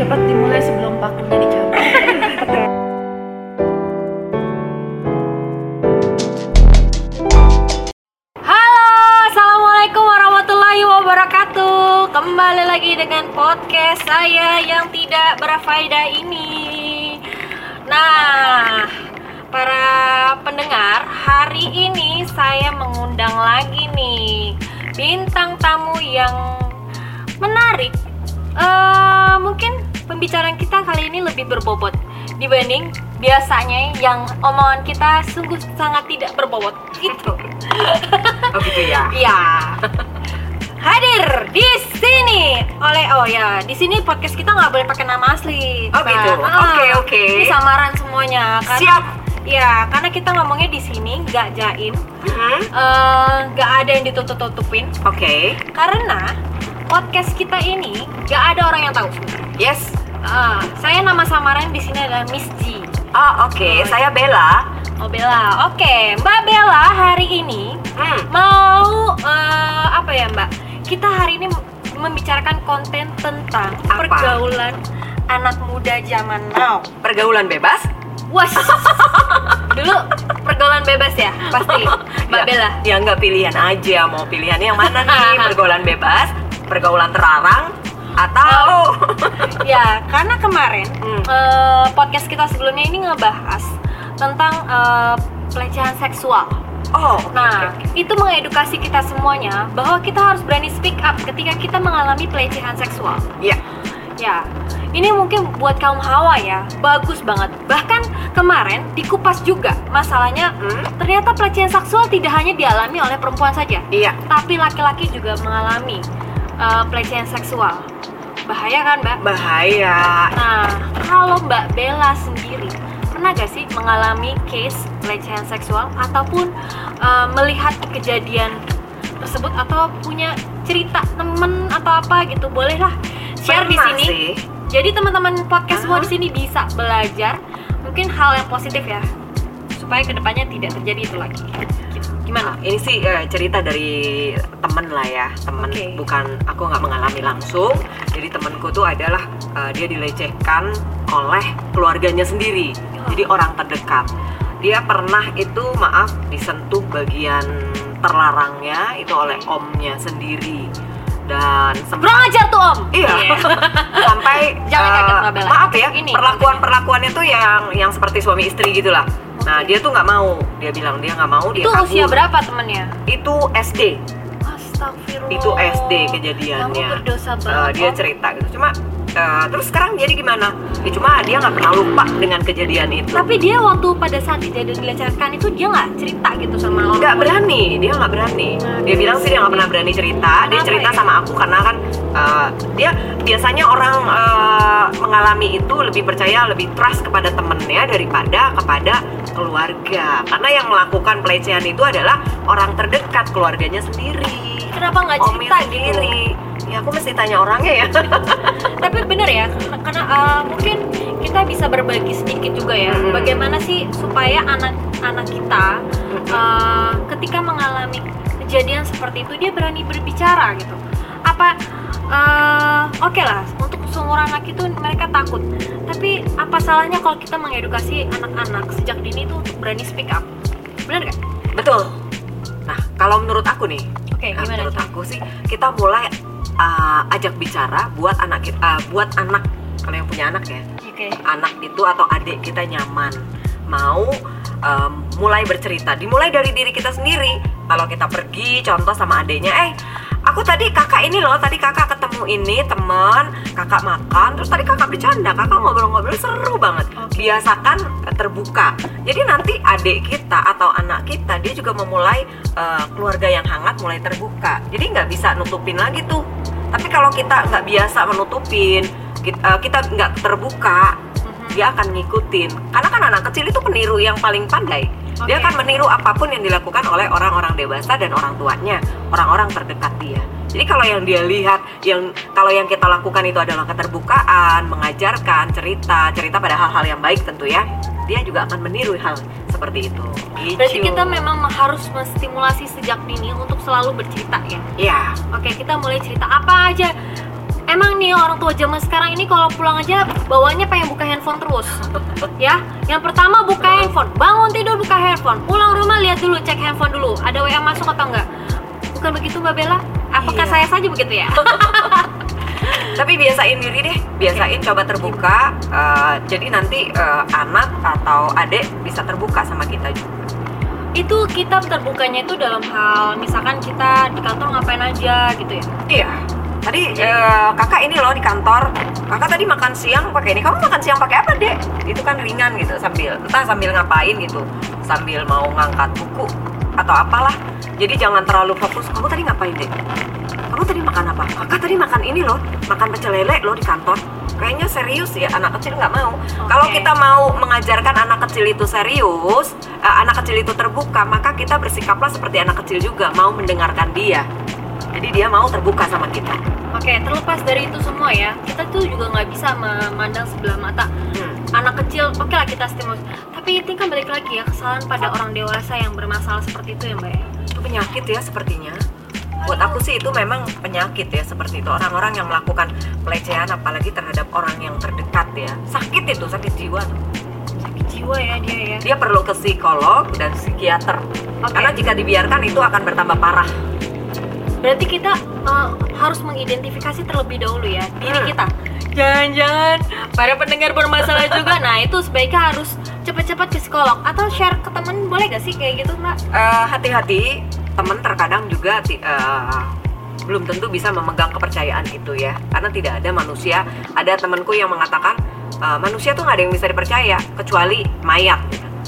cepat dimulai sebelum pakunya dicabut. Halo, assalamualaikum warahmatullahi wabarakatuh. Kembali lagi dengan podcast saya yang tidak berfaedah ini. Nah, para pendengar, hari ini saya mengundang lagi nih bintang tamu yang menarik. Eh, mungkin pembicaraan kita kali ini lebih berbobot dibanding biasanya yang omongan kita sungguh sangat tidak berbobot gitu. Oh gitu ya. Iya. Hadir di sini oleh oh ya di sini podcast kita nggak boleh pakai nama asli. Oh, gitu. Ah, Oke, oke. Ini samaran semuanya. Karena, Siap. Ya karena kita ngomongnya di sini nggak jaim, Mhm. eh, nggak ada yang ditutup-tutupin. Oke. Karena podcast kita ini nggak ada orang yang tahu. Yes. Ah, saya nama samaran di sini adalah Miss G. Oh oke. Saya Bella. Oh Bella, oke Mbak Bella hari ini Hmm. mau eh, apa ya Mbak? Kita hari ini membicarakan konten tentang Apa? pergaulan anak muda zaman now. Pergaulan bebas. Wah, dulu pergaulan bebas ya pasti Mbak Ya, Bella. Ya nggak pilihan aja. Mau pilihannya yang mana nih? Pergaulan bebas, pergaulan terlarang, atau Ya, karena kemarin Hmm. eh, podcast kita sebelumnya ini ngebahas tentang eh, pelecehan seksual. Oh. oke, Nah, itu mengedukasi kita semuanya bahwa kita harus berani speak up ketika kita mengalami pelecehan seksual. Iya. Ya, ini mungkin buat kaum hawa ya, bagus banget. Bahkan kemarin di Kupas juga, masalahnya Hmm. ternyata pelecehan seksual tidak hanya dialami oleh perempuan saja, Iya. tapi laki-laki juga mengalami uh, pelecehan seksual. Bahaya kan, Mbak? Bahaya. Nah, kalau Mbak Bella sendiri pernah gak sih mengalami case pelecehan seksual ataupun uh, melihat kejadian tersebut atau punya cerita temen atau apa gitu bolehlah share di Pernah sini. sih. Jadi teman-teman podcast semua Ah. di sini bisa belajar mungkin hal yang positif ya supaya ke depannya tidak terjadi itu lagi. Gimana? Ini sih eh, cerita dari temen lah ya, temen Oke. bukan aku nggak mengalami langsung. Jadi temenku tuh adalah eh, dia dilecehkan oleh keluarganya sendiri, jadi orang terdekat. Dia pernah itu maaf disentuh bagian terlarangnya itu oleh omnya sendiri dan sempat Kurang ajar tuh Om. Iya. sampai Jangan kaget, Bella. maaf ya Ini, perlakuan perlakuannya tuh yang yang seperti suami istri gitulah nah dia tuh nggak mau dia bilang dia nggak mau dia Itu kabur. usia berapa temennya? itu SD Astagfirullah. itu SD kejadiannya Kamu berdosa Eh, banget. dia Om. cerita gitu cuma eh, terus sekarang jadi gimana? Ya, cuma dia nggak pernah lupa dengan kejadian itu. Tapi dia waktu pada saat kejadian dilecehkan itu dia nggak cerita gitu sama orang. nggak berani dia nggak berani. Dia bilang sih dia nggak pernah berani cerita dia Kenapa cerita ya? sama aku karena kan uh, dia biasanya orang uh, mengalami itu lebih percaya lebih trust kepada temennya daripada kepada keluarga. Karena yang melakukan pelecehan itu adalah orang terdekat keluarganya sendiri. Kenapa nggak cerita gitu? Ya aku mesti tanya orangnya ya Tapi bener ya, karena uh, mungkin kita bisa berbagi sedikit juga ya. Mm-mm. Bagaimana sih supaya anak-anak kita uh, ketika mengalami kejadian seperti itu dia berani berbicara gitu. Apa uh, oke lah untuk seumuran anak itu mereka takut. Tapi apa salahnya kalau kita mengedukasi anak-anak sejak dini itu untuk berani speak up? Bener gak? betul nah kalau menurut aku nih Oke, Nah, gimana? menurut aku sih kita mulai uh, ajak bicara buat anak kita uh, buat anak. Kalau yang punya anak ya. Oke. anak itu atau adik kita nyaman. Mau um, mulai bercerita. Dimulai dari diri kita sendiri. Kalau kita pergi contoh sama adiknya eh aku tadi kakak ini loh tadi kakak ketemu ini temen kakak makan terus tadi kakak bercanda kakak ngobrol-ngobrol seru banget Oke. biasakan terbuka jadi nanti adik kita atau anak kita dia juga memulai eh, keluarga yang hangat mulai terbuka jadi nggak bisa nutupin lagi tuh tapi kalau kita nggak biasa menutupin kita, eh, kita nggak terbuka. Dia akan ngikutin karena kan anak kecil itu peniru yang paling pandai dia Oke. akan meniru apa pun yang dilakukan oleh orang-orang dewasa dan orang tuanya orang-orang terdekat dia jadi kalau yang dia lihat yang kalau yang kita lakukan itu adalah keterbukaan mengajarkan cerita cerita pada hal-hal yang baik tentu ya dia juga akan meniru hal seperti itu Berarti Gitu. kita memang harus menstimulasi sejak dini untuk selalu bercerita ya. ya Oke, kita mulai cerita apa aja. Emang nih orang tua zaman sekarang ini kalau pulang aja bawanya pengen buka handphone terus ya yang pertama buka handphone bangun tidur buka handphone pulang rumah lihat dulu cek handphone dulu ada WA masuk atau enggak bukan begitu Mbak Bella apakah Iya. saya saja begitu ya Tapi biasain diri deh, biasain coba terbuka. eh, jadi nanti eh, anak atau adik bisa terbuka sama kita juga. itu kita terbukanya itu dalam hal misalkan kita di kantor ngapain aja gitu ya Iya. Tadi eh, kakak ini loh di kantor. Kakak tadi makan siang pakai ini. Kamu makan siang pakai apa dek? Itu kan ringan gitu sambil entah sambil ngapain gitu, sambil mau ngangkat buku atau apalah. Jadi jangan terlalu fokus. Kamu tadi ngapain dek? Kamu tadi makan apa? Kakak tadi makan ini loh, makan pecel lele loh di kantor. Kayaknya serius ya anak kecil nggak mau. Kalau kita mau mengajarkan anak kecil itu serius, eh, anak kecil itu terbuka, maka kita bersikaplah seperti anak kecil juga, mau mendengarkan dia. Jadi dia mau terbuka sama kita. Oke, terlepas dari itu semua ya, kita tuh juga nggak bisa memandang sebelah mata Hmm. anak kecil. Oke lah kita stimulus, tapi itu kan balik lagi ya kesalahan pada orang dewasa yang bermasalah seperti itu ya mbak ya. Itu penyakit ya sepertinya. Buat aku sih itu memang penyakit ya seperti itu. Orang-orang yang melakukan pelecehan apalagi terhadap orang yang terdekat ya. Sakit itu, sakit jiwa. Sakit jiwa ya dia ya. Dia perlu ke psikolog dan psikiater. Oke. Karena jika dibiarkan itu akan bertambah parah. Berarti kita eh, harus mengidentifikasi terlebih dahulu ya diri Hmm. kita. Jangan-jangan para pendengar bermasalah juga. Nah itu sebaiknya harus cepat-cepat ke psikolog atau share ke temen boleh gak sih kayak gitu mbak? Eh, hati-hati teman terkadang juga eh, belum tentu bisa memegang kepercayaan itu ya karena tidak ada manusia ada temanku yang mengatakan "Eh, manusia tuh nggak ada yang bisa dipercaya kecuali mayat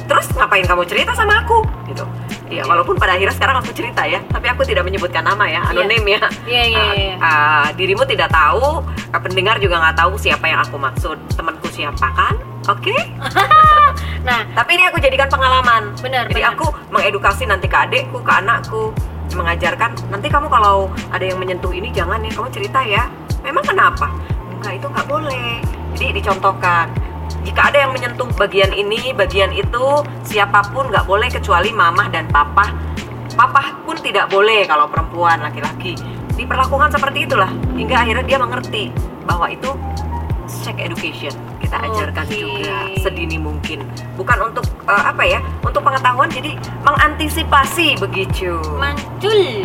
terus ngapain kamu cerita sama aku gitu ya walaupun pada akhirnya sekarang aku cerita ya tapi aku tidak menyebutkan nama ya anonim ya Iya iya Ah, iya. ah, dirimu tidak tahu ah, pendengar juga nggak tahu siapa yang aku maksud temanku siapa kan oke Nah tapi ini aku jadikan pengalaman benar. jadi benar. aku mengedukasi nanti ke adekku, ke anakku, mengajarkan nanti kamu kalau ada yang menyentuh ini jangan ya kamu cerita ya. Memang kenapa? Enggak itu nggak boleh. Jadi dicontohkan. Jika ada yang menyentuh bagian ini, bagian itu, siapa pun nggak boleh kecuali mamah dan papa. Papa pun tidak boleh kalau perempuan laki-laki. Diperlakukan seperti itulah hingga akhirnya dia mengerti bahwa itu sex education kita ajarkan Oke. juga sedini mungkin bukan untuk eh, apa ya untuk pengetahuan jadi mengantisipasi begitu Mancul.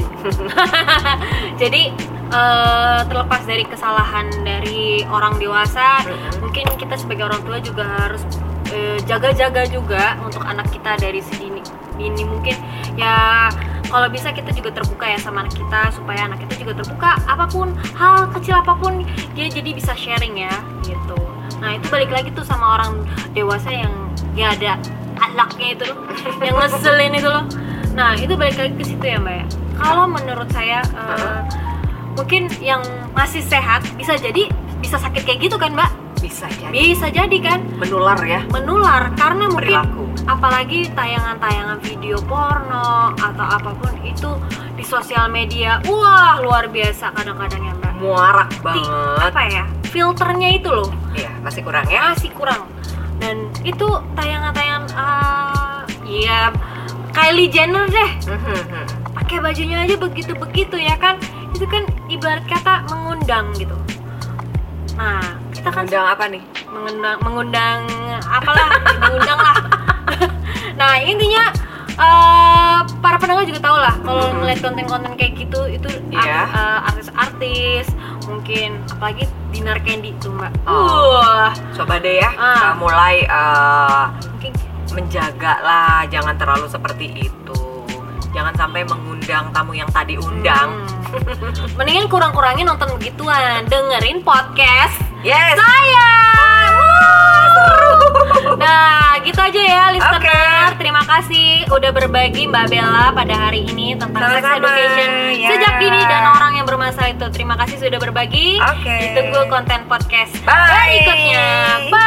Jadi eh, terlepas dari kesalahan dari orang dewasa, Mm-mm. mungkin kita sebagai orang tua juga harus eh, jaga-jaga juga untuk anak kita dari sedini ini mungkin ya kalau bisa kita juga terbuka ya sama anak kita supaya anak kita juga terbuka apa pun hal kecil apa pun dia jadi bisa sharing ya gitu nah itu balik lagi tuh sama orang dewasa yang ya ada alaknya itu loh yang ngeselin itu loh. Nah itu balik lagi ke situ ya mbak. Ya kalau menurut saya Uh-huh. mungkin yang masih sehat bisa jadi bisa sakit kayak gitu kan mbak? Bisa jadi. Bisa jadi kan? Menular ya. Menular karena mungkin perilaku. apalagi tayangan-tayangan video porno atau apa pun itu di sosial media wah luar biasa kadang-kadang ya mbak. Muarak Di- banget. apa ya filternya itu loh. Iya masih kurang ya? Masih kurang. Dan itu tayangan-tayangan ah ya Kylie Jenner deh. Mhm. pakai bajunya aja begitu-begitu ya kan? Itu kan ibarat kata mengundang gitu. Nah kita kan Undang apa nih? Mengundang mengundang apalah mengundang lah. Nah intinya eh, para pendengar juga tahu lah kalau Mhm. ngeliat konten-konten kayak gitu itu Iya. art- eh, artis-artis mungkin apalagi Dinar Candy tuh mbak Oh. wah. Coba deh ya uh, mulai uh, mungkin. menjaga lah jangan terlalu seperti itu. Jangan sampai mengundang tamu yang tadi undang. Hmm. mendingan kurang-kurangin nonton begituan. Dengerin podcast yes. saya kasih udah berbagi Mbak Bella pada hari ini tentang sex Sama-sama, education ya. sejak dini dan orang yang bermasalah itu. Terima kasih sudah berbagi. Oke. Ditunggu konten podcast Bye. berikutnya. Bye.